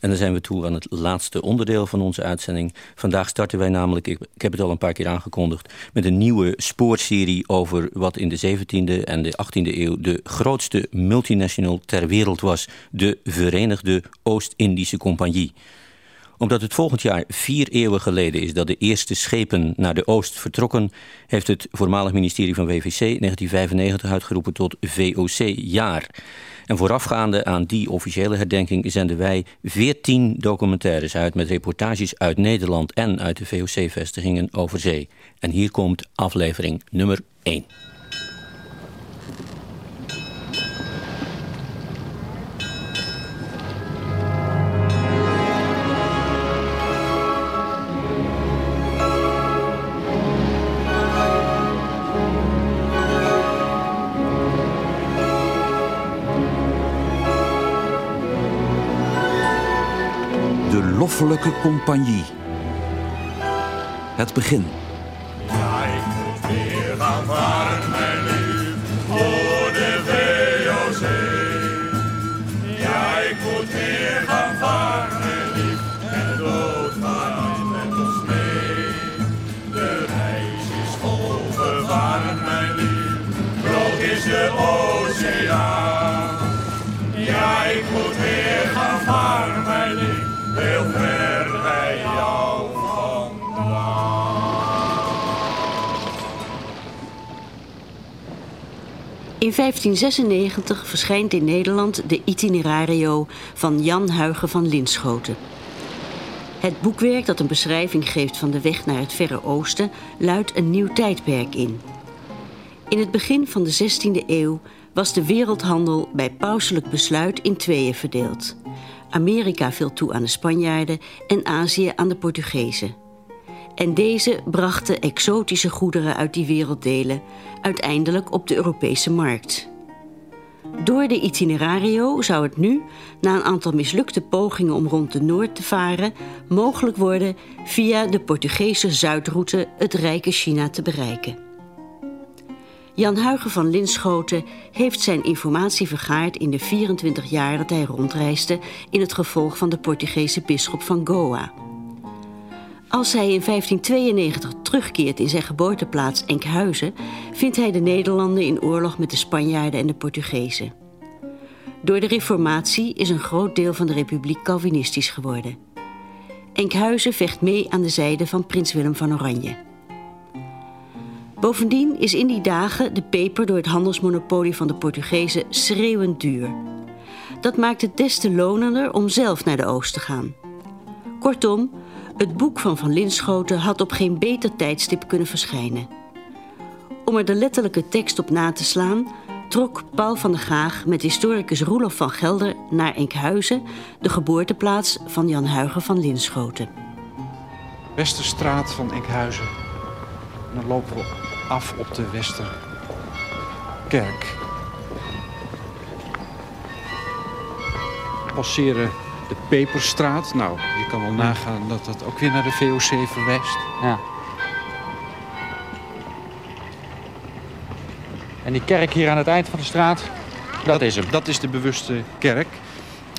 En dan zijn we toe aan het laatste onderdeel van onze uitzending. Vandaag starten wij namelijk, ik, heb het al een paar keer aangekondigd... met een nieuwe spoorserie over wat in de 17e en de 18e eeuw... de grootste multinational ter wereld was, de Verenigde Oost-Indische Compagnie omdat het volgend jaar vier eeuwen geleden is dat de eerste schepen naar de oost vertrokken, heeft het voormalig ministerie van WVC 1995 uitgeroepen tot VOC-jaar. En voorafgaande aan die officiële herdenking zenden wij veertien documentaires uit met reportages uit Nederland en uit de VOC-vestigingen over zee. En hier komt aflevering nummer 1. Compagnie. Het begin. Weer lief, voor In 1596 verschijnt in Nederland de Itinerario van Jan Huigen van Linschoten. Het boekwerk dat een beschrijving geeft van de weg naar het Verre Oosten luidt een nieuw tijdperk in. In het begin van de 16e eeuw was de wereldhandel bij pauselijk besluit in tweeën verdeeld. Amerika viel toe aan de Spanjaarden en Azië aan de Portugezen. En deze brachten exotische goederen uit die werelddelen uiteindelijk op de Europese markt. Door de itinerario zou het nu, na een aantal mislukte pogingen om rond de Noord te varen, mogelijk worden via de Portugese zuidroute het rijke China te bereiken. Jan Huigen van Linschoten heeft zijn informatie vergaard in de 24 jaar dat hij rondreisde in het gevolg van de Portugese bisschop van Goa. Als hij in 1592 terugkeert in zijn geboorteplaats Enkhuizen, vindt hij de Nederlanden in oorlog met de Spanjaarden en de Portugezen. Door de Reformatie is een groot deel van de republiek Calvinistisch geworden. Enkhuizen vecht mee aan de zijde van prins Willem van Oranje. Bovendien is in die dagen de peper door het handelsmonopolie van de Portugezen schreeuwend duur. Dat maakt het des te lonender om zelf naar de oost te gaan. Kortom, het boek van Van Linschoten had op geen beter tijdstip kunnen verschijnen. Om er de letterlijke tekst op na te slaan, trok Paul van der Gaag met historicus Roelof van Gelder naar Enkhuizen, de geboorteplaats van Jan Huigen van Linschoten. Westerstraat van Enkhuizen. En dan lopen we af op de Westerkerk. We passeren de Peperstraat. Nou, je kan wel nagaan dat dat ook weer naar de VOC verwijst. Ja. En die kerk hier aan het eind van de straat, dat, is hem. Dat is de bewuste kerk,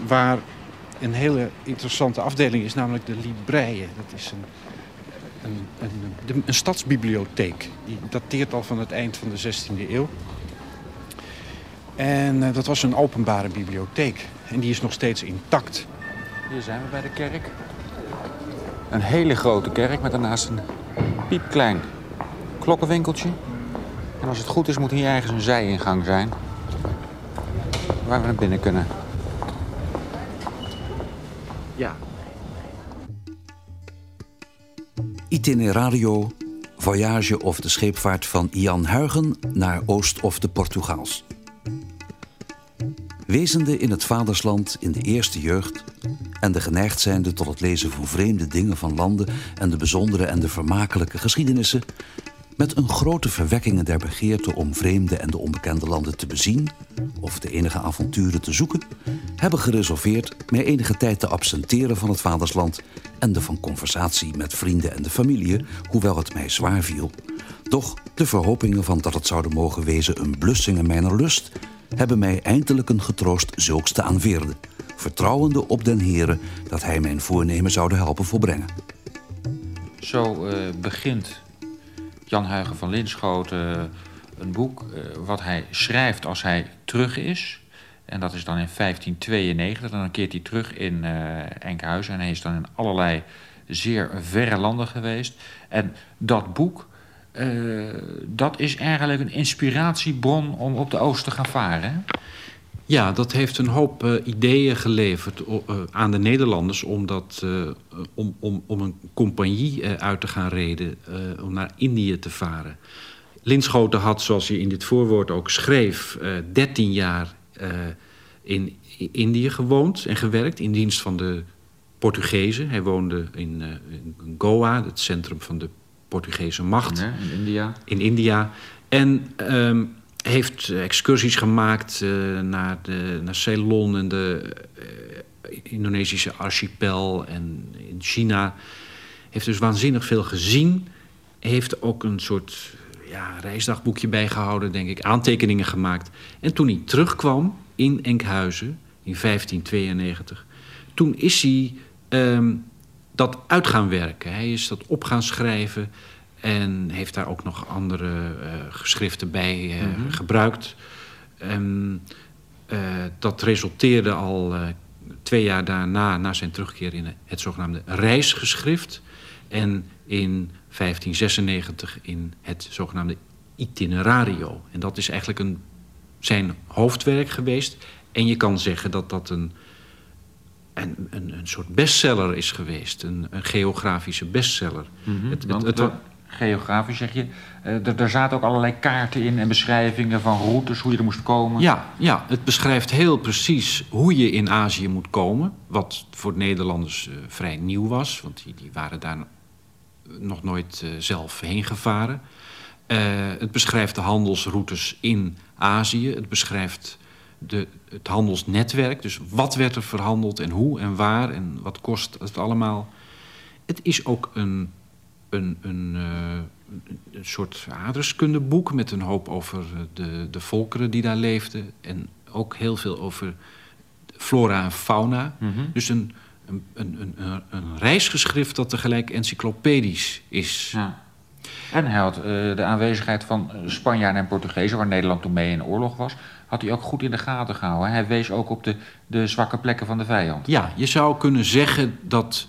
waar een hele interessante afdeling is, namelijk de Libreien. Dat is een een, een, een, stadsbibliotheek. Die dateert al van het eind van de 16e eeuw. En uh, dat was een openbare bibliotheek. En die is nog steeds intact. Hier zijn we bij de kerk. Een hele grote kerk met daarnaast een piepklein klokkenwinkeltje. En als het goed is moet hier ergens een zijingang zijn. Waar we naar binnen kunnen. Ja, Itinerario, voyage of de scheepvaart van Jan Huigen naar Oost of de Portugaals. Wezende in het vadersland in de eerste jeugd en de geneigd zijnde tot het lezen van vreemde dingen van landen en de bijzondere en de vermakelijke geschiedenissen, met een grote verwekkingen der begeerte om vreemde en de onbekende landen te bezien of de enige avonturen te zoeken, hebben geresolveerd mij enige tijd te absenteren van het vadersland en de van conversatie met vrienden en de familie, hoewel het mij zwaar viel. Doch de verhopingen van dat het zouden mogen wezen een blussing in mijn lust hebben mij eindelijk een getroost zulks te aanveerden, vertrouwende op den Heere dat hij mijn voornemen zoude helpen volbrengen. Zo eh, begint Jan Huigen van Linschoten eh, een boek eh, wat hij schrijft als hij terug is. En dat is dan in 1592. Dan keert hij terug in Enkhuizen en hij is dan in allerlei zeer verre landen geweest. En dat boek, dat is eigenlijk een inspiratiebron om op de oost te gaan varen. Ja, dat heeft een hoop uh, ideeën geleverd uh, aan de Nederlanders om, dat, uh, om, om, om een compagnie uit te gaan reden, om naar Indië te varen. Linschoten had, zoals je in dit voorwoord ook schreef, 13 jaar in Indië gewoond en gewerkt in dienst van de Portugezen. Hij woonde in, in Goa, het centrum van de Portugese macht. In India. In India. En um, heeft excursies gemaakt uh, naar, de, naar Ceylon en de uh, Indonesische archipel en in China. Heeft dus waanzinnig veel gezien. Heeft ook een soort ja, reisdagboekje bijgehouden, denk ik. Aantekeningen gemaakt. En toen hij terugkwam in Enkhuizen in 1592... toen is hij um, dat uit gaan werken. Hij is dat op gaan schrijven... En heeft daar ook nog andere uh, geschriften bij uh, mm -hmm. gebruikt. Um, uh, dat resulteerde al twee jaar daarna, na zijn terugkeer, in het zogenaamde reisgeschrift. En in 1596 in het zogenaamde itinerario. En dat is eigenlijk een, zijn hoofdwerk geweest. En je kan zeggen dat dat een, een, een, een soort bestseller is geweest. Een, een geografische bestseller. Mm -hmm. het, het, het, het geografisch zeg je. Uh, er zaten ook allerlei kaarten in en beschrijvingen van routes, hoe je er moest komen. Ja, ja het beschrijft heel precies hoe je in Azië moet komen. Wat voor Nederlanders uh, vrij nieuw was, want die, die waren daar nog nooit zelf heen gevaren. het beschrijft de handelsroutes in Azië. Het beschrijft de, het handelsnetwerk. Dus wat werd er verhandeld en hoe en waar en wat kost het allemaal. Het is ook een een, een, uh, een soort aardrijkskundeboek met een hoop over de, de volkeren die daar leefden. En ook heel veel over flora en fauna. Mm -hmm. Dus een, een, een, een, een reisgeschrift dat tegelijk encyclopedisch is. Ja. En hij had uh, de aanwezigheid van Spanjaarden en Portugezen, waar Nederland toen mee in oorlog was, had hij ook goed in de gaten gehouden. Hij wees ook op de, de zwakke plekken van de vijand. Ja, je zou kunnen zeggen dat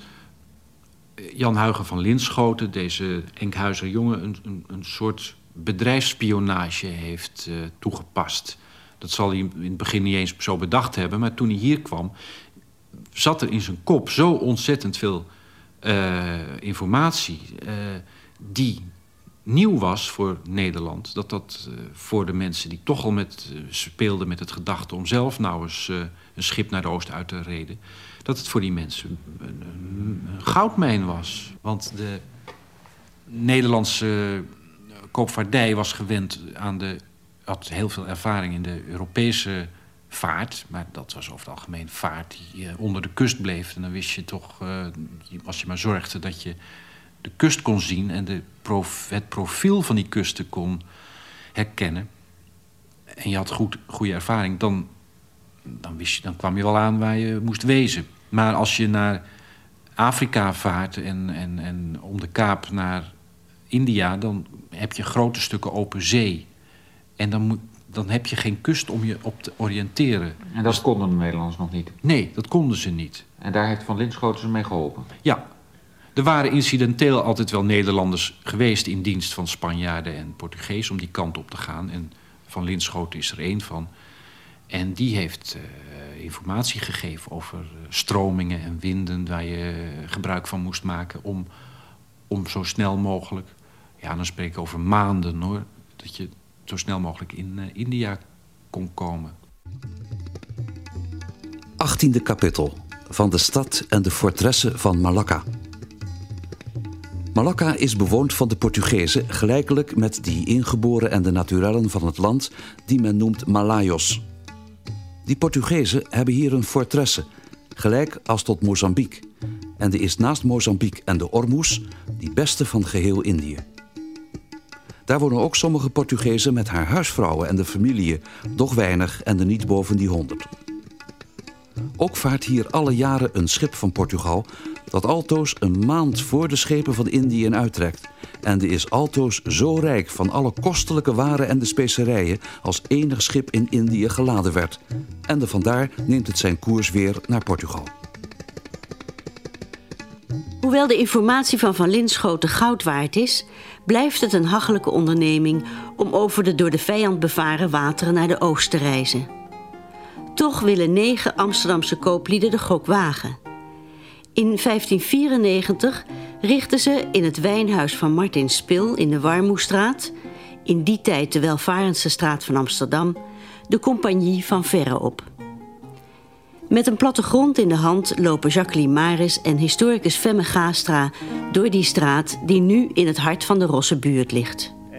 Jan Huigen van Linschoten, deze Enkhuizer jongen, een, een, een soort bedrijfsspionage heeft uh, toegepast. Dat zal hij in het begin niet eens zo bedacht hebben, maar toen hij hier kwam, zat er in zijn kop zo ontzettend veel uh, informatie uh, die nieuw was voor Nederland. Dat dat voor de mensen die toch al met, speelden met het gedachte om zelf nou eens een schip naar de oost uit te reden dat het voor die mensen een, goudmijn was. Want de Nederlandse koopvaardij was gewend aan de... had heel veel ervaring in de Europese vaart. Maar dat was over het algemeen vaart die uh, onder de kust bleef. En dan wist je toch, uh, als je maar zorgde dat je de kust kon zien... en de het profiel van die kusten kon herkennen... en je had goed, goede ervaring... dan, dan, wist je, dan kwam je wel aan waar je moest wezen. Maar als je naar Afrika vaart en, en, en om de kaap naar India... dan heb je grote stukken open zee. En dan, moet, dan heb je geen kust om je op te oriënteren. En dat konden de Nederlanders nog niet? Nee, dat konden ze niet. En daar heeft Van Linschoten ze mee geholpen? Ja. Er waren incidenteel altijd wel Nederlanders geweest... in dienst van Spanjaarden en Portugees om die kant op te gaan. En Van Linschoten is er één van. En die heeft... Uh, informatie gegeven over stromingen en winden... waar je gebruik van moest maken om, om zo snel mogelijk... ja, dan spreek over maanden hoor... dat je zo snel mogelijk in uh, India kon komen. 18e kapitel van de stad en de fortresse van Malacca. Malacca is bewoond van de Portugezen gelijkelijk met die ingeboren en de naturellen van het land die men noemt Malayos. Die Portugezen hebben hier een fortresse, gelijk als tot Mozambique. En die is naast Mozambique en de Ormoes die beste van geheel Indië. Daar wonen ook sommige Portugezen met haar huisvrouwen en de familie, doch weinig en er niet boven die honderd. Ook vaart hier alle jaren een schip van Portugal dat altoos een maand voor de schepen van Indië uittrekt. En die is altoos zo rijk van alle kostelijke waren en de specerijen als enig schip in Indië geladen werd. En de vandaar neemt het zijn koers weer naar Portugal. Hoewel de informatie van Van Linschoten goud waard is, blijft het een hachelijke onderneming om over de door de vijand bevaren wateren naar de oost te reizen. Toch willen negen Amsterdamse kooplieden de gok wagen. In 1594 richtten ze in het wijnhuis van Martin Spil in de Warmoestraat, in die tijd de welvarendste straat van Amsterdam, de Compagnie van Verre op. Met een plattegrond in de hand lopen Jacqueline Maris en historicus Femme Gastra door die straat die nu in het hart van de Rosse buurt ligt. Uh,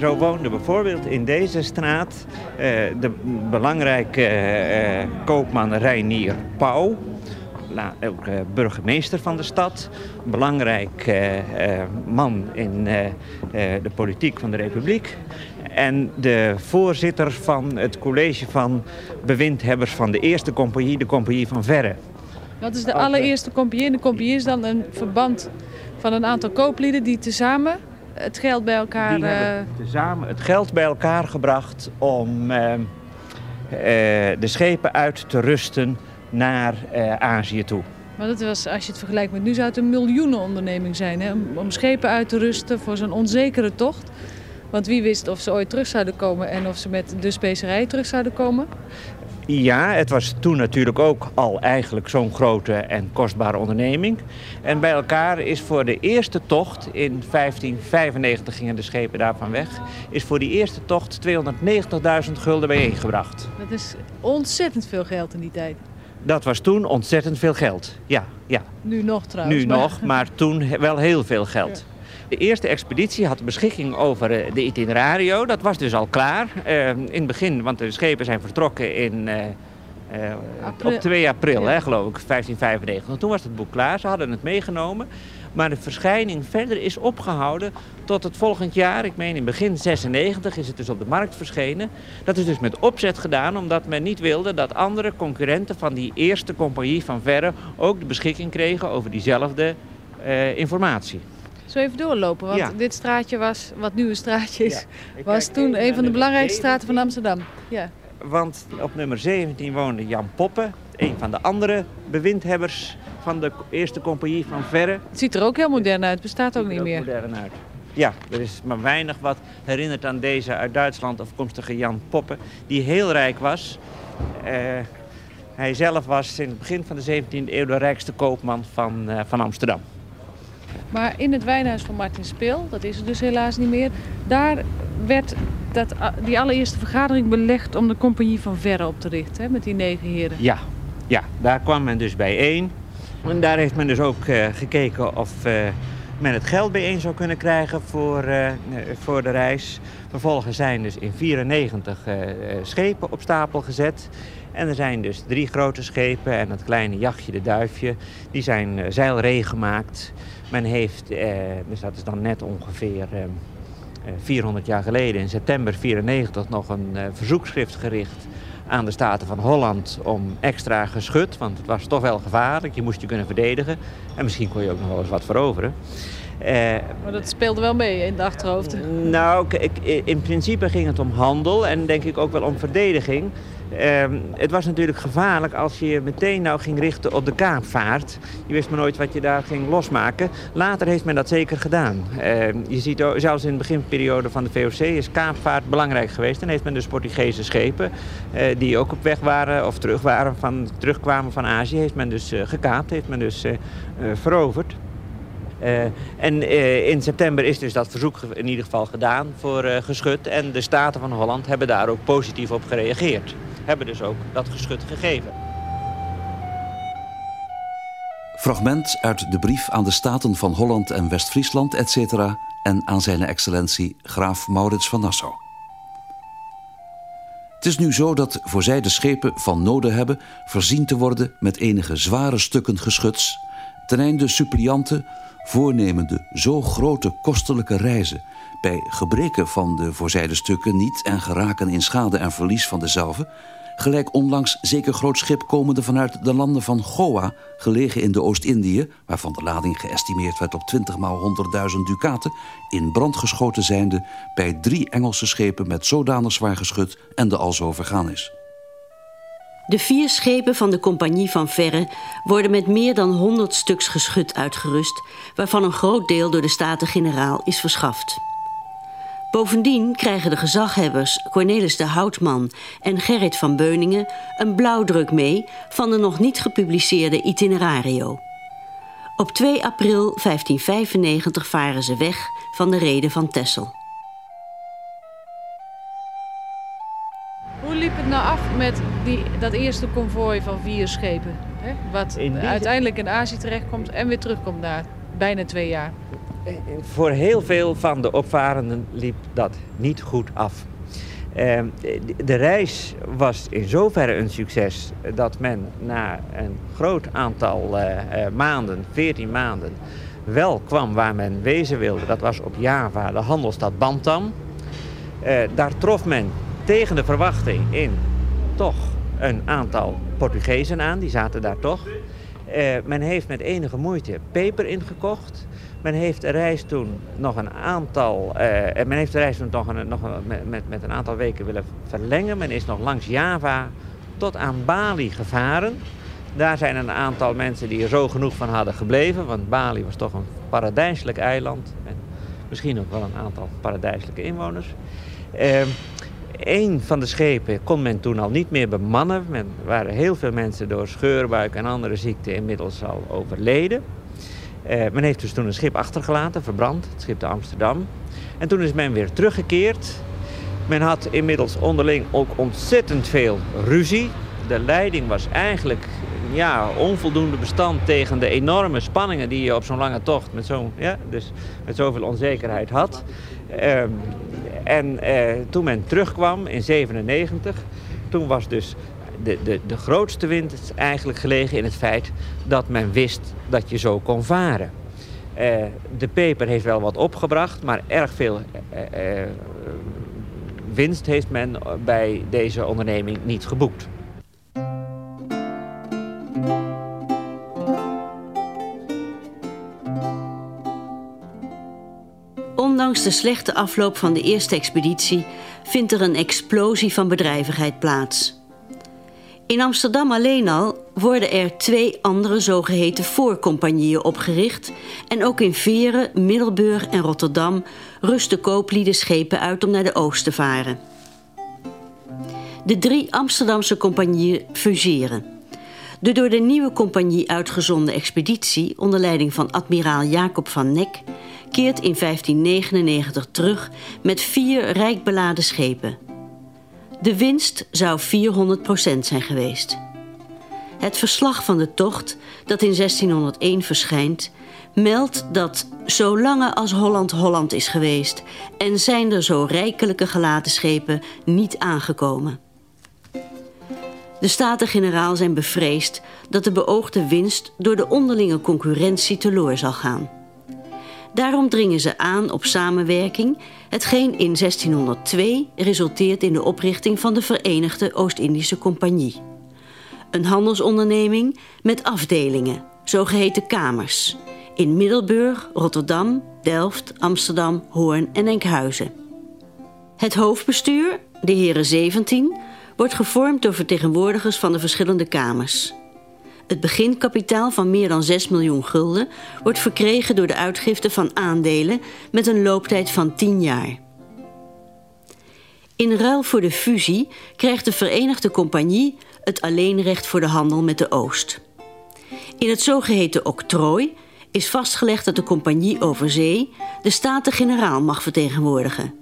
zo woonde bijvoorbeeld in deze straat uh, de belangrijke uh, koopman Reinier Pauw ook uh, burgemeester van de stad. Belangrijk man in de politiek van de Republiek. En de voorzitter van het college van bewindhebbers van de eerste compagnie, de compagnie van Verre. Wat is de allereerste compagnie? De compagnie is dan een verband van een aantal kooplieden die tezamen het geld bij elkaar... Die hebben tezamen het geld bij elkaar gebracht om de schepen uit te rusten naar Azië toe. Maar dat was, als je het vergelijkt met nu, zou het een miljoenenonderneming zijn. Hè? Om schepen uit te rusten voor zo'n onzekere tocht. Want wie wist of ze ooit terug zouden komen en of ze met de specerij terug zouden komen? Ja, het was toen natuurlijk ook al eigenlijk zo'n grote en kostbare onderneming. En bij elkaar is voor de eerste tocht, in 1595 gingen de schepen daarvan weg... is voor die eerste tocht 290.000 gulden bijeengebracht. Dat is ontzettend veel geld in die tijd. Dat was toen ontzettend veel geld. Ja, ja. Nu nog trouwens. Nu nog, maar toen wel heel veel geld. De eerste expeditie had beschikking over eh, de itinerario. Dat was dus al klaar. Uh, in het begin, want de schepen zijn vertrokken in, uh, uh, op 2 april, hè, geloof ik, 1595. toen was het boek klaar, ze hadden het meegenomen. Maar de verschijning verder is opgehouden tot het volgend jaar. Ik meen in begin 96 is het dus op de markt verschenen. Dat is dus met opzet gedaan omdat men niet wilde dat andere concurrenten van die eerste compagnie van Verre ook de beschikking kregen over diezelfde uh, informatie. Zo even doorlopen, want ja. dit straatje was, wat nu een straatje is, ja. was toen een van de belangrijkste straten van Amsterdam. Ja. Want op nummer 17 woonde Jan Poppen, een van de andere bewindhebbers van de eerste compagnie van Verre. Het ziet er ook heel modern uit, bestaat ook niet meer. modern uit. Ja, er is maar weinig wat herinnert aan deze uit Duitsland afkomstige Jan Poppen, die heel rijk was. Uh, hij zelf was in het begin van de 17e eeuw de rijkste koopman van, uh, van Amsterdam. Maar in het wijnhuis van Martin Speel, dat is er dus helaas niet meer, daar werd dat, die allereerste vergadering belegd om de compagnie van Verre op te richten, hè, met die negen heren. Ja, ja, daar kwam men dus bijeen. En daar heeft men dus ook uh, gekeken of uh, men het geld bijeen zou kunnen krijgen voor, uh, voor de reis. Vervolgens zijn dus in 94 schepen op stapel gezet. En er zijn dus drie grote schepen en het kleine jachtje, de duifje, die zijn zeilree gemaakt. Men heeft, dus dat is dan net ongeveer 400 jaar geleden, in september 94 nog een verzoekschrift gericht aan de Staten van Holland om extra geschut. Want het was toch wel gevaarlijk. Je moest je kunnen verdedigen. En misschien kon je ook nog wel eens wat veroveren. Uh, maar dat speelde wel mee in de achterhoofd. Nou, in principe ging het om handel en denk ik ook wel om verdediging. Uh, het was natuurlijk gevaarlijk als je meteen nou ging richten op de kaapvaart. Je wist maar nooit wat je daar ging losmaken. Later heeft men dat zeker gedaan. Uh, je ziet zelfs in de beginperiode van de VOC is kaapvaart belangrijk geweest. En heeft men dus Portugese schepen uh, die ook op weg waren of terug waren van, terugkwamen van Azië. Heeft men dus eh, gekaapt, heeft men dus veroverd. Uh, en uh, in september is dus dat verzoek in ieder geval gedaan voor uh, geschut. En de Staten van Holland hebben daar ook positief op gereageerd. Hebben dus ook dat geschut gegeven. Fragment uit de brief aan de Staten van Holland en West-Friesland, etc. en aan zijn excellentie graaf Maurits van Nassau. Het is nu zo dat voor zij de schepen van noden hebben... voorzien te worden met enige zware stukken geschuts... ten einde supplianten voornemende zo grote kostelijke reizen bij gebreken van de voorzijde stukken niet en geraken in schade en verlies van dezelfde, gelijk onlangs zeker groot schip komende vanuit de landen van Goa, gelegen in de Oost-Indië, waarvan de lading geëstimeerd werd op 20 maal 100.000 ducaten, in brand geschoten zijnde bij drie Engelse schepen met zodanig zwaar geschut en de alzo vergaan is. De vier schepen van de Compagnie van Verre worden met meer dan 100 stuks geschut uitgerust, waarvan een groot deel door de Staten-Generaal is verschaft. Bovendien krijgen de gezaghebbers Cornelis de Houtman en Gerrit van Beuningen een blauwdruk mee van de nog niet gepubliceerde itinerario. Op 2 april 1595 varen ze weg van de reden van Tessel. Hoe liep het nou af met die, dat eerste konvooi van vier schepen? Hè? Wat uiteindelijk in Azië terechtkomt en weer terugkomt na bijna twee jaar. Voor heel veel van de opvarenden liep dat niet goed af. Eh, de reis was in zoverre een succes dat men na een groot aantal eh, eh, maanden, 14 maanden, wel kwam waar men wezen wilde. Dat was op Java, de handelsstad Bantam. Eh, daar trof men tegen de verwachting in toch een aantal Portugezen aan, die zaten daar toch. Eh, men heeft met enige moeite peper ingekocht. Men heeft de reis toen nog een aantal, en men heeft de reis toen nog, een, nog een- met, met, een aantal weken willen verlengen. Men is nog langs Java tot aan Bali gevaren. Daar zijn een aantal mensen die er zo genoeg van hadden gebleven, want Bali was toch een paradijselijk eiland. En misschien ook wel een aantal paradijselijke inwoners. Eh, een van de schepen kon men toen al niet meer bemannen. Men waren heel veel mensen door scheurbuik en andere ziekten inmiddels al overleden. Eh, men heeft dus toen een schip achtergelaten, verbrand, het schip de Amsterdam. En toen is men weer teruggekeerd. Men had inmiddels onderling ook ontzettend veel ruzie. De leiding was eigenlijk ja, onvoldoende bestand tegen de enorme spanningen die je op zo'n lange tocht met, zo'n ja, dus met zoveel onzekerheid had. Ehm, en eh, toen men terugkwam in 97, toen was dus de, de, de grootste winst eigenlijk gelegen in het feit dat men wist dat je zo kon varen. Eh, de peper heeft wel wat opgebracht, maar erg veel eh, winst heeft men bij deze onderneming niet geboekt. Ondanks de slechte afloop van de eerste expeditie vindt er een explosie van bedrijvigheid plaats. In Amsterdam alleen al worden er twee andere zogeheten voorcompagnieën opgericht en ook in Veren, Middelburg en Rotterdam rusten kooplieden schepen uit om naar de oost te varen. De drie Amsterdamse compagnieën fuseren. De door de nieuwe compagnie uitgezonden expeditie onder leiding van admiraal Jacob van Nek keert in 1599 terug met vier rijk beladen schepen. De winst zou 400% zijn geweest. Het verslag van de tocht, dat in 1601 verschijnt, meldt dat zolange als Holland Holland is geweest en zijn er zo rijkelijke gelaten schepen niet aangekomen. De Staten-Generaal zijn bevreesd dat de beoogde winst door de onderlinge concurrentie teloor zal gaan. Daarom dringen ze aan op samenwerking, hetgeen in 1602 resulteert in de oprichting van de Verenigde Oost-Indische Compagnie. Een handelsonderneming met afdelingen, zogeheten kamers, in Middelburg, Rotterdam, Delft, Amsterdam, Hoorn en Enkhuizen. Het hoofdbestuur, de heren 17, wordt gevormd door vertegenwoordigers van de verschillende kamers. Het beginkapitaal van meer dan 6 miljoen gulden wordt verkregen door de uitgifte van aandelen met een looptijd van 10 jaar. In ruil voor de fusie krijgt de Verenigde Compagnie het alleenrecht voor de handel met de Oost. In het zogeheten octrooi is vastgelegd dat de compagnie over zee de Staten-Generaal mag vertegenwoordigen.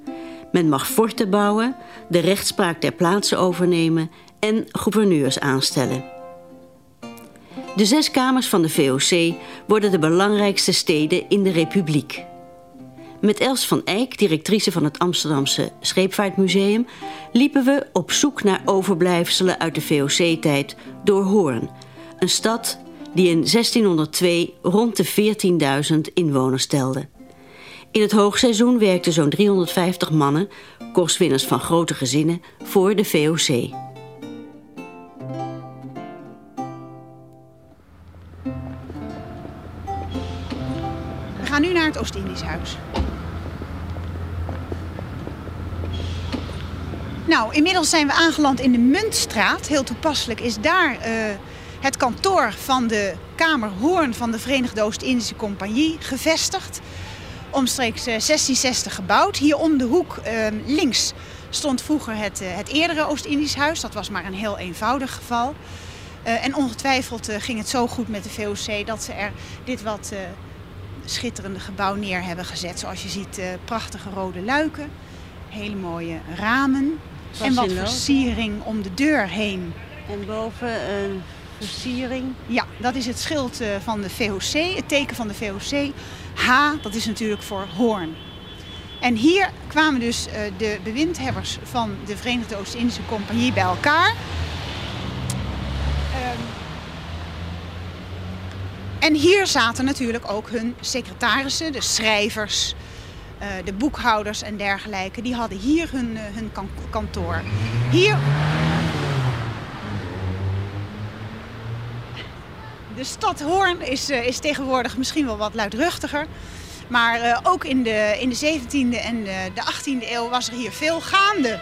Men mag forten bouwen, de rechtspraak ter plaatse overnemen en gouverneurs aanstellen. De zes kamers van de VOC worden de belangrijkste steden in de Republiek. Met Els van Eyck, directrice van het Amsterdamse Scheepvaartmuseum, liepen we op zoek naar overblijfselen uit de VOC-tijd door Hoorn, een stad die in 1602 rond de 14.000 inwoners telde. In het hoogseizoen werkten zo'n 350 mannen, kostwinners van grote gezinnen, voor de VOC. Nu naar het Oost-Indisch Huis. Nou, inmiddels zijn we aangeland in de Muntstraat. Heel toepasselijk is daar uh, het kantoor van de Kamer Hoorn van de Verenigde Oost-Indische Compagnie gevestigd. Omstreeks 1660 gebouwd. Hier om de hoek uh, links stond vroeger het, het eerdere Oost-Indisch Huis. Dat was maar een heel eenvoudig geval. en ongetwijfeld ging het zo goed met de VOC dat ze er dit wat schitterende gebouw neer hebben gezet. Zoals je ziet, prachtige rode luiken, hele mooie ramen en wat versiering om de deur heen. En boven een versiering? Ja, dat is het schild eh, van de VOC, het teken van de VOC. H, dat is natuurlijk voor hoorn. En hier kwamen dus eh, de bewindhebbers van de Verenigde Oost-Indische Compagnie bij elkaar. Ehm, en hier zaten natuurlijk ook hun secretarissen, de schrijvers, uh, de boekhouders en dergelijke, die hadden hier hun, uh, hun kantoor. Hier. De stad Hoorn is, uh, is tegenwoordig misschien wel wat luidruchtiger. Maar ook in de, in de 17e en de, de 18e eeuw was er hier veel gaande.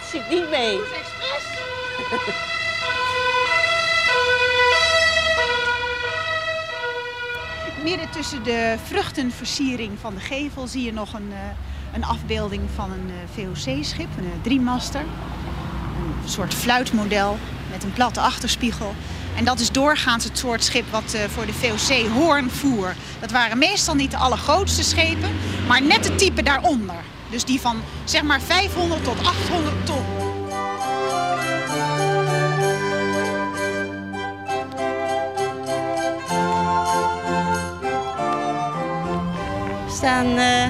Zit niet mee. midden tussen de vruchtenversiering van de gevel zie je nog een, uh, een afbeelding van een uh, VOC-schip, een uh, driemaster. Een soort fluitmodel met een platte achterspiegel. En dat is doorgaans het soort schip wat voor de VOC Hoorn voer. Dat waren meestal niet de allergrootste schepen, maar net het type daaronder. Dus die van zeg maar 500 tot 800 ton. Staan uh,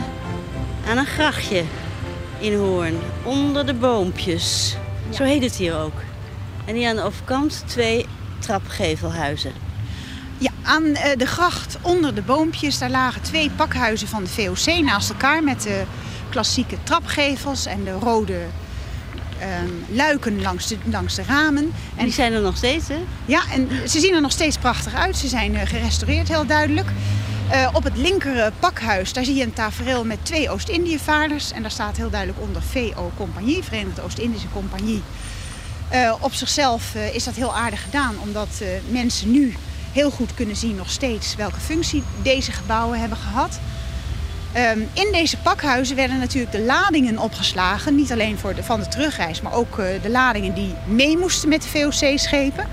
aan een grachtje in Hoorn, onder de boompjes. Zo heet het hier ook. En hier aan de overkant twee trapgevelhuizen. Ja, aan uh, de gracht onder de boompjes, daar lagen twee pakhuizen van de VOC naast elkaar met de klassieke trapgevels en de rode uh, luiken langs de, langs de ramen. En die zijn er nog steeds, hè? Ja, en ze zien er nog steeds prachtig uit. Ze zijn uh, gerestaureerd, heel duidelijk. Uh, op het linker pakhuis, daar zie je een tafereel met twee Oost-Indië-vaarders. En daar staat heel duidelijk onder VO Compagnie, Verenigde Oost-Indische Compagnie. Uh, op zichzelf uh, is dat heel aardig gedaan, omdat mensen nu heel goed kunnen zien nog steeds welke functie deze gebouwen hebben gehad. Um, in deze pakhuizen werden natuurlijk de ladingen opgeslagen. Niet alleen voor de, van de terugreis, maar ook de ladingen die mee moesten met de VOC-schepen.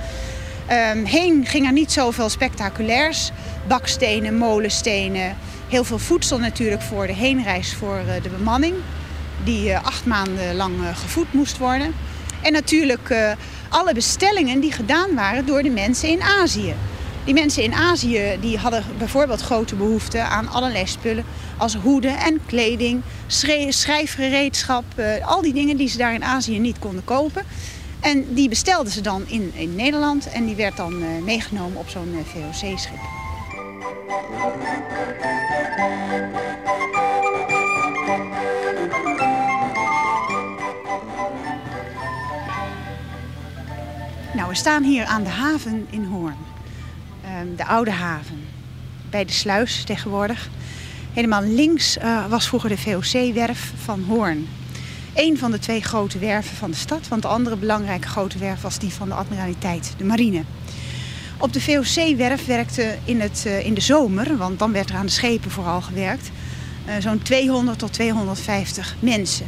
Um, heen ging er niet zoveel spectaculairs bakstenen, molenstenen. Heel veel voedsel natuurlijk voor de heenreis voor eh, de bemanning. Die eh, acht maanden lang eh, gevoed moest worden. En natuurlijk alle bestellingen die gedaan waren door de mensen in Azië. Die mensen in Azië die hadden bijvoorbeeld grote behoefte aan allerlei spullen als hoeden en kleding, schrijfgereedschap, al die dingen die ze daar in Azië niet konden kopen. En die bestelden ze dan in, in Nederland en die werd dan meegenomen op zo'n VOC-schip. Nou, we staan hier aan de haven in Hoorn. Um, de oude haven. Bij de sluis tegenwoordig. Helemaal links uh, was vroeger de VOC-werf van Hoorn. Eén van de twee grote werven van de stad. Want de andere belangrijke grote werf was die van de admiraliteit, de marine. Op de VOC-werf werkte in, het, uh, in de zomer, want dan werd er aan de schepen vooral gewerkt, uh, zo'n 200 tot 250 mensen.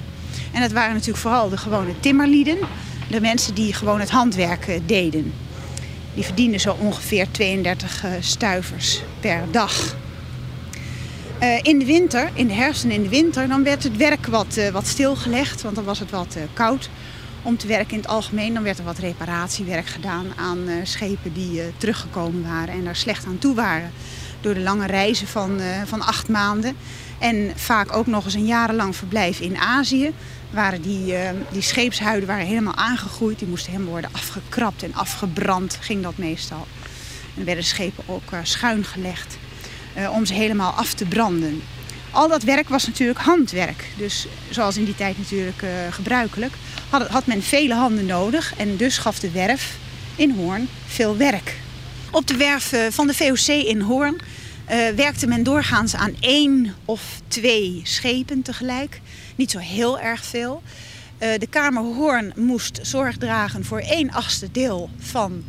En dat waren natuurlijk vooral de gewone timmerlieden, de mensen die gewoon het handwerk uh, deden. Die verdienden zo ongeveer 32 stuivers per dag. in de winter, in de herfst en in de winter, dan werd het werk wat, wat stilgelegd, want dan was het wat koud om te werken in het algemeen. Dan werd er wat reparatiewerk gedaan aan uh, schepen die uh, teruggekomen waren en daar slecht aan toe waren. Door de lange reizen van, uh, van acht maanden. En vaak ook nog eens een jarenlang verblijf in Azië. Waren die, die scheepshuiden waren helemaal aangegroeid. Die moesten helemaal worden afgekrapt en afgebrand, ging dat meestal. En werden schepen ook schuin gelegd om ze helemaal af te branden. Al dat werk was natuurlijk handwerk. Dus zoals in die tijd natuurlijk gebruikelijk, had, had men vele handen nodig. En dus gaf de werf in Hoorn veel werk. Op de werf van de VOC in Hoorn uh, werkte men doorgaans aan één of twee schepen tegelijk. Niet zo heel erg veel. De Kamer Hoorn moest zorg dragen voor één achtste deel van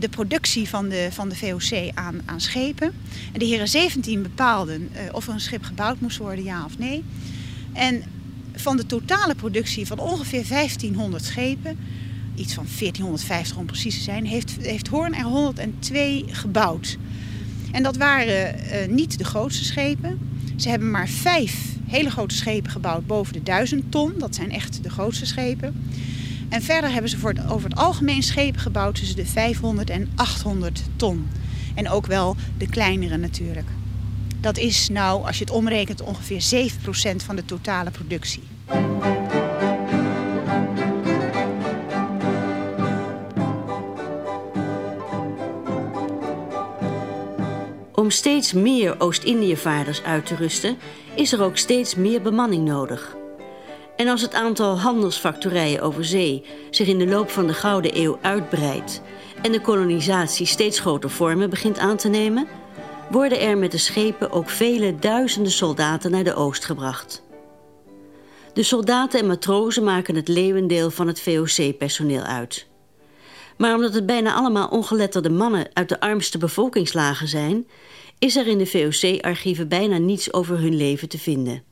de productie van de, van de VOC aan, aan schepen. En de heren 17 bepaalden of er een schip gebouwd moest worden, ja of nee. En van de totale productie van ongeveer 1500 schepen, iets van 1450 om precies te zijn, heeft, heeft Hoorn er 102 gebouwd. En dat waren uh, niet de grootste schepen. Ze hebben maar vijf hele grote schepen gebouwd boven de 1000 ton. Dat zijn echt de grootste schepen. En verder hebben ze voor het, over het algemeen schepen gebouwd tussen de 500 en 800 ton. En ook wel de kleinere natuurlijk. Dat is nou, als je het omrekent, ongeveer 7% van de totale productie. Om steeds meer Oost-Indiëvaarders uit te rusten, is er ook steeds meer bemanning nodig. En als het aantal handelsfactorijen over zee zich in de loop van de Gouden Eeuw uitbreidt en de kolonisatie steeds groter vormen begint aan te nemen, worden er met de schepen ook vele duizenden soldaten naar de oost gebracht. De soldaten en matrozen maken het leeuwendeel van het VOC-personeel uit. Maar omdat het bijna allemaal ongeletterde mannen uit de armste bevolkingslagen zijn, is er in de VOC-archieven bijna niets over hun leven te vinden.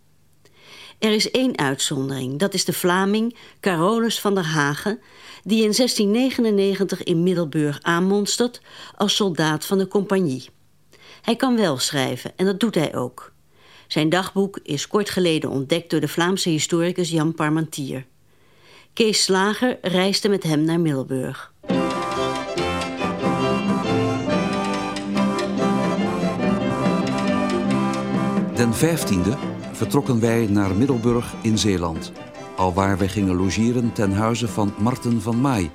Er is één uitzondering, dat is de Vlaming Carolus van der Hagen, die in 1699 in Middelburg aanmonstert als soldaat van de compagnie. Hij kan wel schrijven en dat doet hij ook. Zijn dagboek is kort geleden ontdekt door de Vlaamse historicus Jan Parmentier. Kees Slager reisde met hem naar Middelburg. Den 15e vertrokken wij naar Middelburg in Zeeland, alwaar wij gingen logeren ten huize van Marten van Maai,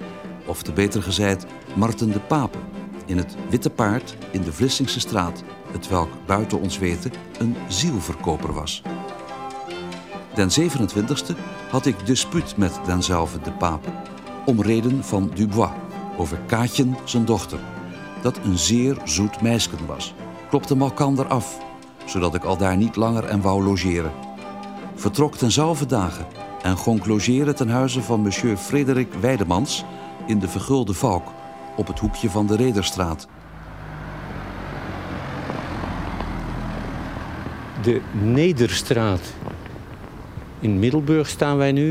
of te beter gezegd Marten de Pape, in het Witte Paard in de Vlissingse straat, het welk buiten ons weten een zielverkoper was. Den 27e had ik dispuut met denzelfde de Pape, om reden van Dubois, over Kaatjen zijn dochter, dat een zeer zoet meisje was, klopte malkander af zodat ik al daar niet langer en wou logeren. Vertrok tenzelfde dagen en gonk logeren ten huize van monsieur Frederik Weidemans in de Vergulde Valk op het hoekje van de Rederstraat. De Nederstraat. In Middelburg staan wij nu.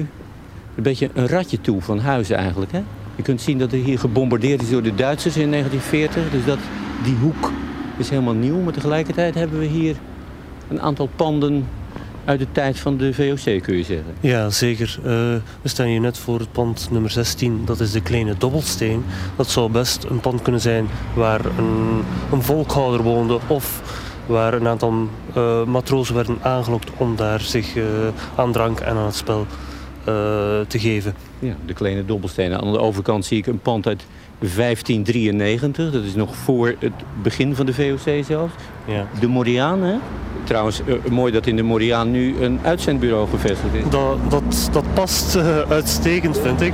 Een beetje een ratje toe van huizen eigenlijk. Hè? Je kunt zien dat er hier gebombardeerd is door de Duitsers in 1940. Dus dat, die hoek is helemaal nieuw. Maar tegelijkertijd hebben we hier een aantal panden uit de tijd van de VOC, kun je zeggen. Ja, zeker. Uh, we staan hier net voor het pand nummer 16. Dat is de kleine dobbelsteen. Dat zou best een pand kunnen zijn waar een, een volkhouder woonde... of waar een aantal uh, matrozen werden aangelokt om daar zich uh, aan drank en aan het spel te geven. Ja, de kleine dobbelsteen. Aan de overkant zie ik een pand uit 1593. Dat is nog voor het begin van de VOC zelfs. Ja. De Moriaan, hè? Trouwens, uh, mooi dat in de Moriaan nu een uitzendbureau gevestigd is. Dat, dat, dat past uh, uitstekend, vind ik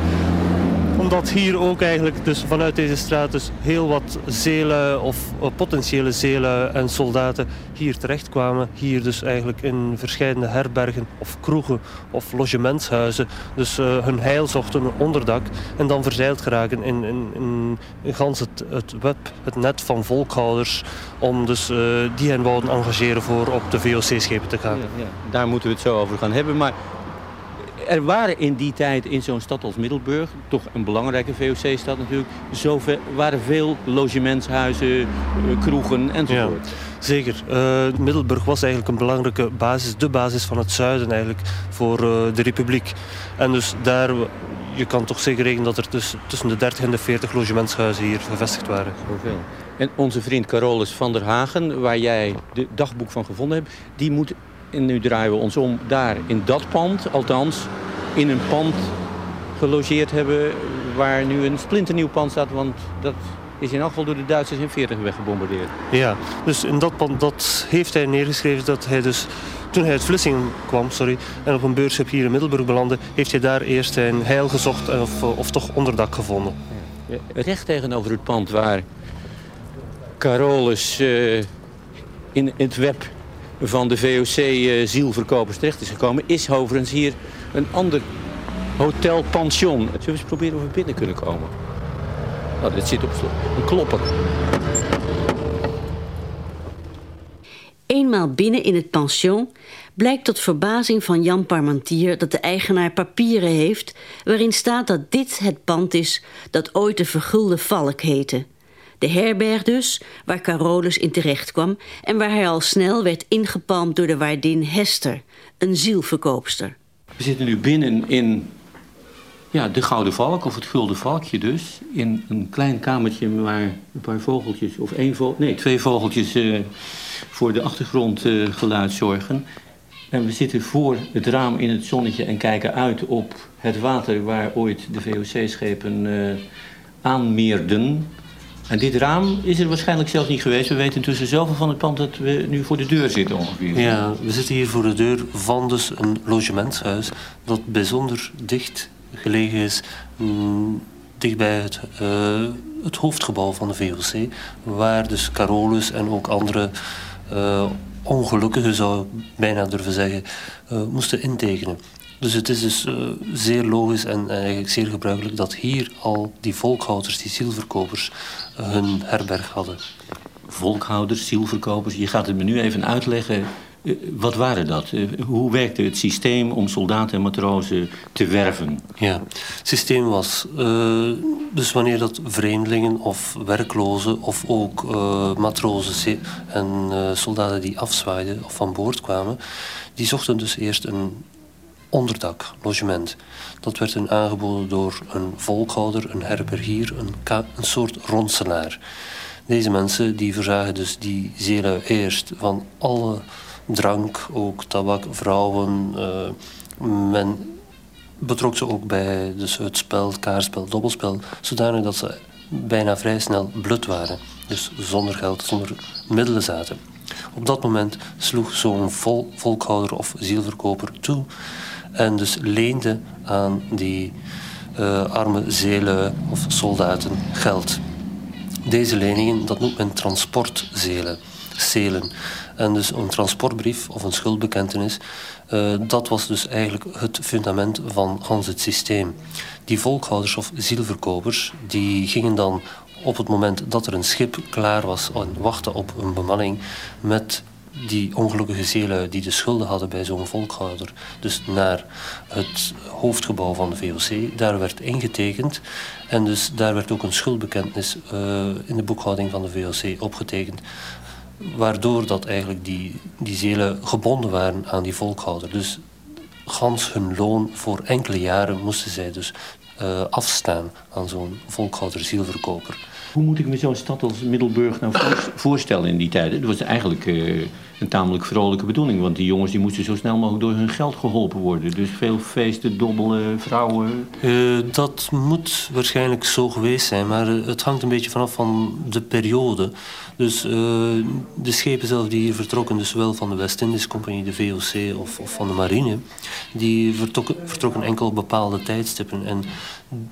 omdat hier ook eigenlijk dus vanuit deze straat dus heel wat zelen of uh, potentiële zelen en soldaten hier terechtkwamen. Hier dus eigenlijk in verschillende herbergen of kroegen of logementshuizen. Dus uh, hun heil zochten, een onderdak en dan verzeild geraken in, in, gans het, het web, het net van volkhouders. Om dus uh, die hen wouden engageren voor op de VOC-schepen te gaan. Ja. Daar moeten we het zo over gaan hebben. Maar er waren in die tijd in zo'n stad als Middelburg, toch een belangrijke VOC-stad natuurlijk, zoveel, waren veel logementshuizen, eh, kroegen enzovoort. Ja, zeker. Uh, Middelburg was eigenlijk een belangrijke basis, de basis van het zuiden eigenlijk voor uh, de republiek. En dus daar, je kan toch zeker rekenen dat er tussen, tussen de 30 en de 40 logementshuizen hier gevestigd waren. Zoveel. En onze vriend Carolus van der Hagen, waar jij de dagboek van gevonden hebt, die moet En nu draaien we ons om daar in dat pand, althans in een pand gelogeerd hebben... waar nu een splinternieuw pand staat, want dat is in geval door de Duitsers in 40 weggebombardeerd. Ja, dus in dat pand dat heeft hij neergeschreven dat hij dus toen hij uit Vlissingen kwam sorry, en op een beurschip hier in Middelburg belandde, heeft hij daar eerst zijn heil gezocht of, of toch onderdak gevonden. Ja, recht tegenover het pand waar Carolus uh, in het web van de VOC uh, zielverkopers terecht is gekomen, is overigens hier een ander hotel pension. Zullen we eens proberen of we binnen kunnen komen? Nou, dit zit op. Een klopper. Eenmaal binnen in het pension blijkt tot verbazing van Jan Parmentier dat de eigenaar papieren heeft waarin staat dat dit het pand is dat ooit de Vergulde Valk heette. De herberg dus, waar Carolus in terecht kwam en waar hij al snel werd ingepalmd door de waardin Hester, een zielverkoopster. We zitten nu binnen in ja, de Gouden Valk, of het Gulden Valkje dus. In een klein kamertje waar een paar vogeltjes, of één vogel, nee, twee vogeltjes uh, voor de achtergrondgeluid uh, zorgen. En we zitten voor het raam in het zonnetje en kijken uit op het water waar ooit de VOC-schepen uh, aanmeerden. En dit raam is er waarschijnlijk zelfs niet geweest. We weten intussen zoveel van het pand dat we nu voor de deur zitten ongeveer. Ja, we zitten hier voor de deur van dus een logementshuis dat bijzonder dicht gelegen is mm, dichtbij het, uh, het hoofdgebouw van de VOC, waar dus Carolus en ook andere uh, ongelukkigen, zou ik bijna durven zeggen, uh, moesten intekenen. Dus het is dus zeer logisch en eigenlijk zeer gebruikelijk dat hier al die volkhouders, die zielverkopers, hun herberg hadden. Volkhouders, zielverkopers, je gaat het me nu even uitleggen eh, wat waren dat? Eh, hoe werkte het systeem om soldaten en matrozen te werven? Ja, het systeem was dus wanneer dat vreemdelingen of werklozen of ook matrozen en soldaten die afzwaaiden of van boord kwamen, die zochten dus eerst een onderdak, logement. Dat werd hen aangeboden door een volkhouder, een herbergier, een, een soort ronselaar. Deze mensen die verzagen dus die zeelui eerst van alle drank, ook tabak, vrouwen. Uh, men betrok ze ook bij dus het spel, kaarspel, dobbelspel, zodanig dat ze bijna vrij snel blut waren. Dus zonder geld, zonder middelen zaten. Op dat moment sloeg zo'n vol, volkhouder of zielverkoper toe en dus leende aan die uh, arme zeelui of soldaten geld. Deze leningen, dat noemt men transportzelen. Zelen. En dus een transportbrief of een schuldbekentenis, uh, dat was dus eigenlijk het fundament van Hans het systeem. Die volkhouders of zielverkopers, die gingen dan op het moment dat er een schip klaar was en wachtte op een bemanning met die ongelukkige zeelui die de schulden hadden bij zo'n volkhouder, dus naar het hoofdgebouw van de VOC. Daar werd ingetekend en dus daar werd ook een schuldbekentenis uh, in de boekhouding van de VOC opgetekend waardoor dat eigenlijk die, die zelen gebonden waren aan die volkhouder. Dus gans hun loon voor enkele jaren moesten zij dus uh, afstaan aan zo'n volkhouder zielverkoper. Hoe moet ik me zo'n stad als Middelburg nou voorstellen in die tijden? Dat was eigenlijk uh, een tamelijk vrolijke bedoeling. Want die jongens die moesten zo snel mogelijk door hun geld geholpen worden. Dus veel feesten, dobbelen, vrouwen. Uh, dat moet waarschijnlijk zo geweest zijn. Maar het hangt een beetje vanaf van de periode. Dus uh, de schepen zelf die hier vertrokken, dus zowel van de West-Indische Compagnie, de VOC of, of, van de marine, die vertrokken, vertrokken enkel op bepaalde tijdstippen. En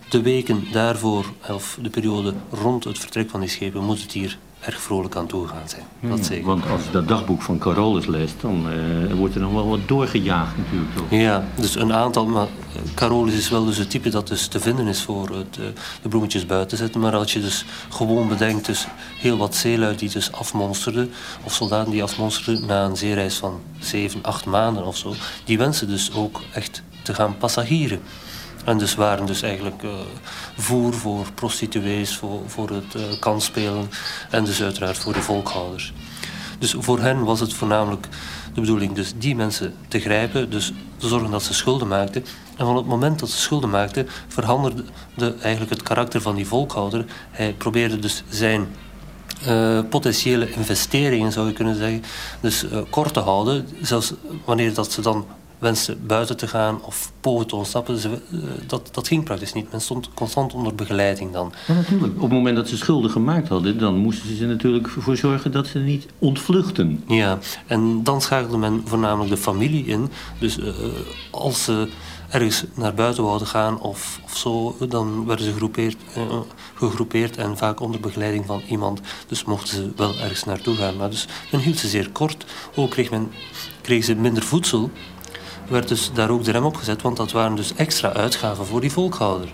de weken daarvoor, of de periode rond het vertrek van die schepen, moet het hier erg vrolijk aan toegegaan zijn. Hmm, dat zeker. Want als je dat dagboek van Carolus leest, dan uh, wordt er nog wel wat doorgejaagd natuurlijk. Toch? Ja, dus een aantal. Maar Carolus is wel dus het type dat dus te vinden is voor het, uh, de bloemetjes buiten zetten. Maar als je dus gewoon bedenkt, dus heel wat zeelui die dus afmonsterden, of soldaten die afmonsterden na een zeereis van 7, 8 maanden of zo, die wensen dus ook echt te gaan passagieren. En dus waren dus eigenlijk uh, voer voor prostituees, voor, voor het uh, kansspelen en dus uiteraard voor de volkhouders. Dus voor hen was het voornamelijk de bedoeling dus die mensen te grijpen, dus te zorgen dat ze schulden maakten. En van het moment dat ze schulden maakten, veranderde eigenlijk het karakter van die volkhouder. Hij probeerde dus zijn uh, potentiële investeringen, zou je kunnen zeggen, dus kort te houden. Zelfs wanneer dat ze dan wensen buiten te gaan of pogen te ontsnappen, ze, uh, dat, dat ging praktisch niet. Men stond constant onder begeleiding dan. Ja, natuurlijk. Op het moment dat ze schulden gemaakt hadden, dan moesten ze natuurlijk ervoor zorgen dat ze niet ontvluchten. Ja, en dan schakelde men voornamelijk de familie in. Dus als ze ergens naar buiten wouden gaan of, of zo, dan werden ze gegroepeerd, gegroepeerd en vaak onder begeleiding van iemand. Dus mochten ze wel ergens naartoe gaan. Maar dus men hield ze zeer kort. Ook kreeg men, kregen ze minder voedsel. Werd dus daar ook de rem op gezet, want dat waren dus extra uitgaven voor die volkhouder.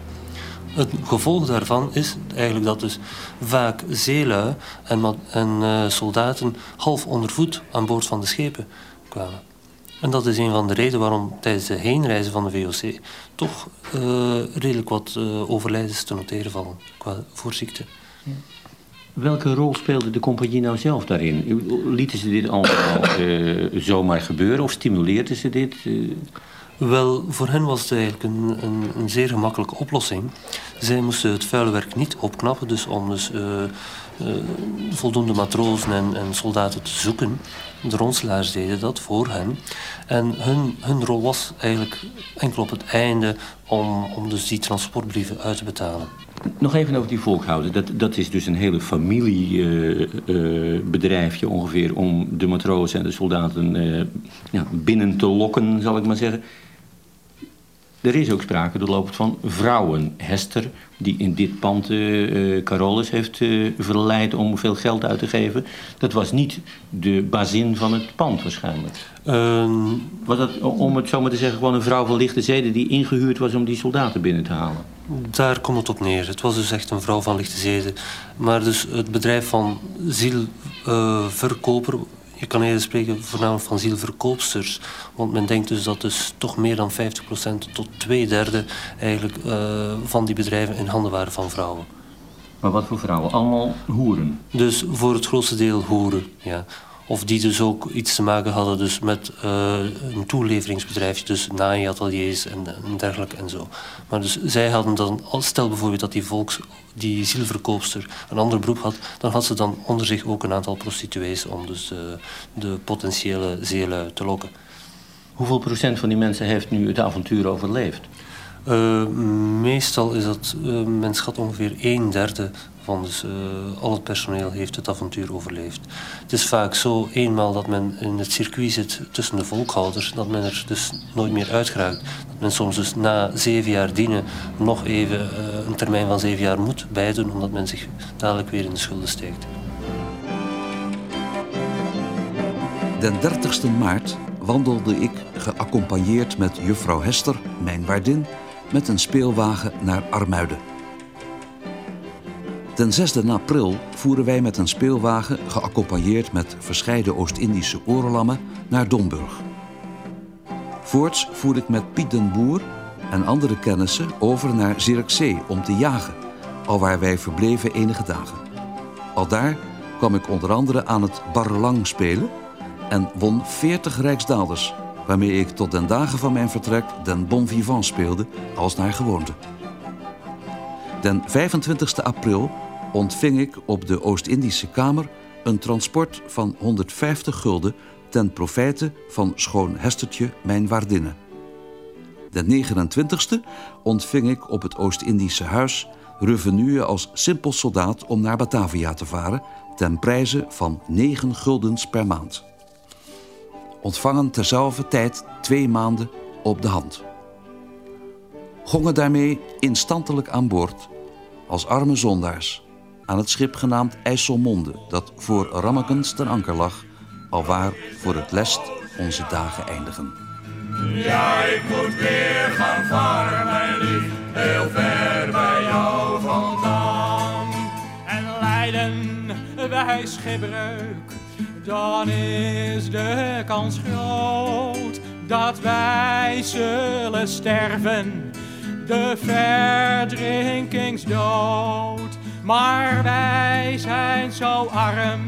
Het gevolg daarvan is eigenlijk dat dus vaak zeelui en, en uh, soldaten half onder voet aan boord van de schepen kwamen. En dat is een van de redenen waarom tijdens de heenreizen van de VOC toch uh, redelijk wat uh, overlijdens te noteren vallen qua voorziekte. Welke rol speelde de compagnie nou zelf daarin? Lieten ze dit allemaal uh, zomaar gebeuren of stimuleerden ze dit? Wel, voor hen was het eigenlijk een, een, een, zeer gemakkelijke oplossing. Zij moesten het vuile werk niet opknappen, dus om dus, voldoende matrozen en, en soldaten te zoeken. De ronselaars deden dat voor hen. En hun, hun rol was eigenlijk enkel op het einde om, om dus die transportbrieven uit te betalen. Nog even over die volkhouden. Dat, dat is dus een hele familiebedrijfje uh, uh, ongeveer... om de matrozen en de soldaten uh, ja, binnen te lokken, zal ik maar zeggen. Er is ook sprake doorlopend van vrouwen. Hester, die in dit pand uh, Carolus heeft uh, verleid om veel geld uit te geven. Dat was niet de bazin van het pand waarschijnlijk. Um, was dat, om het zo maar te zeggen, gewoon een vrouw van lichte zeden... die ingehuurd was om die soldaten binnen te halen? Daar komt het op neer. Het was dus echt een vrouw van lichte zeden. Maar dus het bedrijf van zielverkoper je kan eerder spreken voornamelijk van zielverkoopsters. Want men denkt dus dat dus toch meer dan 50% tot twee derde eigenlijk, uh, van die bedrijven in handen waren van vrouwen. Maar wat voor vrouwen? Allemaal hoeren? Dus voor het grootste deel hoeren, ja. Of die dus ook iets te maken hadden dus met uh, een toeleveringsbedrijf, dus naaiateliers en, en dergelijke en zo. Maar dus zij hadden dan, stel bijvoorbeeld dat die volks, die zielverkoopster een ander beroep had, dan had ze dan onder zich ook een aantal prostituees om dus uh, de potentiële zeelui te lokken. Hoeveel procent van die mensen heeft nu het avontuur overleefd? Uh, meestal is dat, uh, men schat ongeveer een derde dus, uh, al het personeel heeft het avontuur overleefd. Het is vaak zo, eenmaal dat men in het circuit zit tussen de volkhouders, dat men er dus nooit meer uitgeraakt. Dat men soms dus na zeven jaar dienen nog even een termijn van zeven jaar moet bijdoen, omdat men zich dadelijk weer in de schulden steekt. Den 30 maart wandelde ik, geaccompagneerd met juffrouw Hester, mijn waardin, met een speelwagen naar Armuiden. Den 6 april voeren wij met een speelwagen, geaccompagneerd met verscheiden Oost-Indische oorlammen, naar Domburg. Voorts voer ik met Piet den Boer en andere kennissen over naar Zierikzee om te jagen, alwaar wij verbleven enige dagen. Al daar kwam ik onder andere aan het barrelang spelen en won 40 rijksdaalders, waarmee ik tot den dagen van mijn vertrek den bon vivant speelde als naar gewoonte. Den 25 april ontving ik op de Oost-Indische Kamer een transport van 150 gulden ten profijte van schoon Hestertje mijn waardinne. Den 29e ontving ik op het Oost-Indische Huis revenue als simpel soldaat om naar Batavia te varen ten prijze van 9 guldens per maand ontvangen terzelfde tijd twee maanden op de hand. Gongen daarmee instantelijk aan boord, als arme zondaars, aan het schip genaamd IJsselmonde, dat voor Rammekens ten anker lag, alwaar voor het lest onze dagen eindigen. Ja, ik moet weer gaan varen, mijn lief, heel ver bij jou vandaan. En lijden wij schipbreuk dan is de kans groot dat wij zullen sterven de verdrinkingsdood. Maar wij zijn zo arm,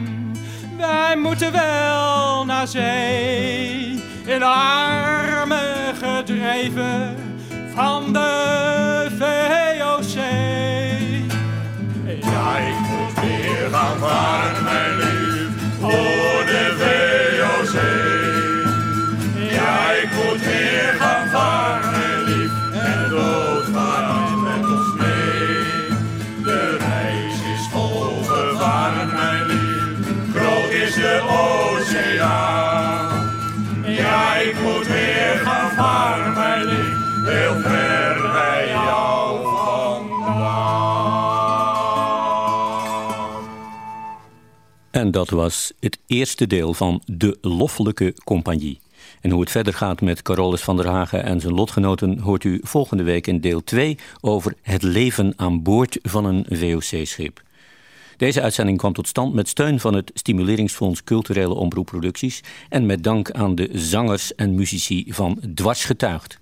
wij moeten wel naar zee. In armen gedreven van de VOC. Ja, ik moet weer gaan varen, mijn lief, voor de VOC. Ja, ik moet weer gaan varen. Mijn lief, heel ver bij jou vandaan. En dat was het eerste deel van De Loffelijke Compagnie. En hoe het verder gaat met Carolus van der Hagen en zijn lotgenoten hoort u volgende week in deel 2 over het leven aan boord van een VOC-schip. Deze uitzending kwam tot stand met steun van het Stimuleringsfonds Culturele Omroepproducties en met dank aan de zangers en muzici van Dwarsgetuigd.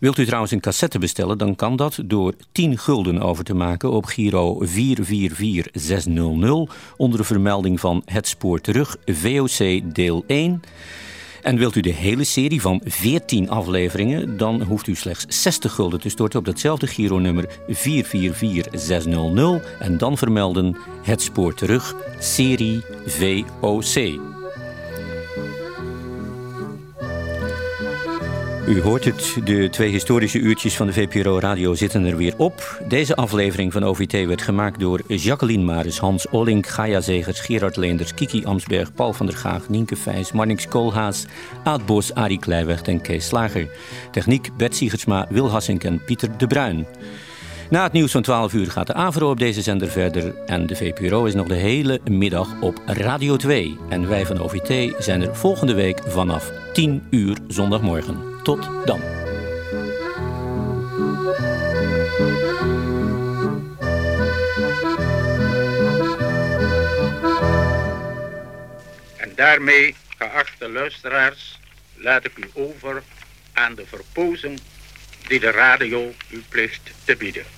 Wilt u trouwens een cassette bestellen, dan kan dat door 10 gulden over te maken op Giro 444600 onder de vermelding van Het Spoor Terug VOC deel 1. En wilt u de hele serie van 14 afleveringen, dan hoeft u slechts 60 gulden te storten op datzelfde Giro-nummer 444600 en dan vermelden Het Spoor Terug, serie VOC. U hoort het, de twee historische uurtjes van de VPRO Radio zitten er weer op. Deze aflevering van OVT werd gemaakt door Jacqueline Maris, Hans Ollink, Gaia Zegers, Gerard Leenders, Kiki Amsberg, Paul van der Gaag, Nienke Vijs, Marnix Koolhaas, Aad Bos, Arie Kleiweg en Kees Slager. Techniek Bert Siegersma, Wil Hassink en Pieter de Bruin. Na het nieuws van 12 uur gaat de AVRO op deze zender verder. En de VPRO is nog de hele middag op Radio 2. En wij van OVT zijn er volgende week vanaf 10 uur zondagmorgen. Tot dan. En daarmee, geachte luisteraars, laat ik u over aan de verpozen die de radio u plicht te bieden.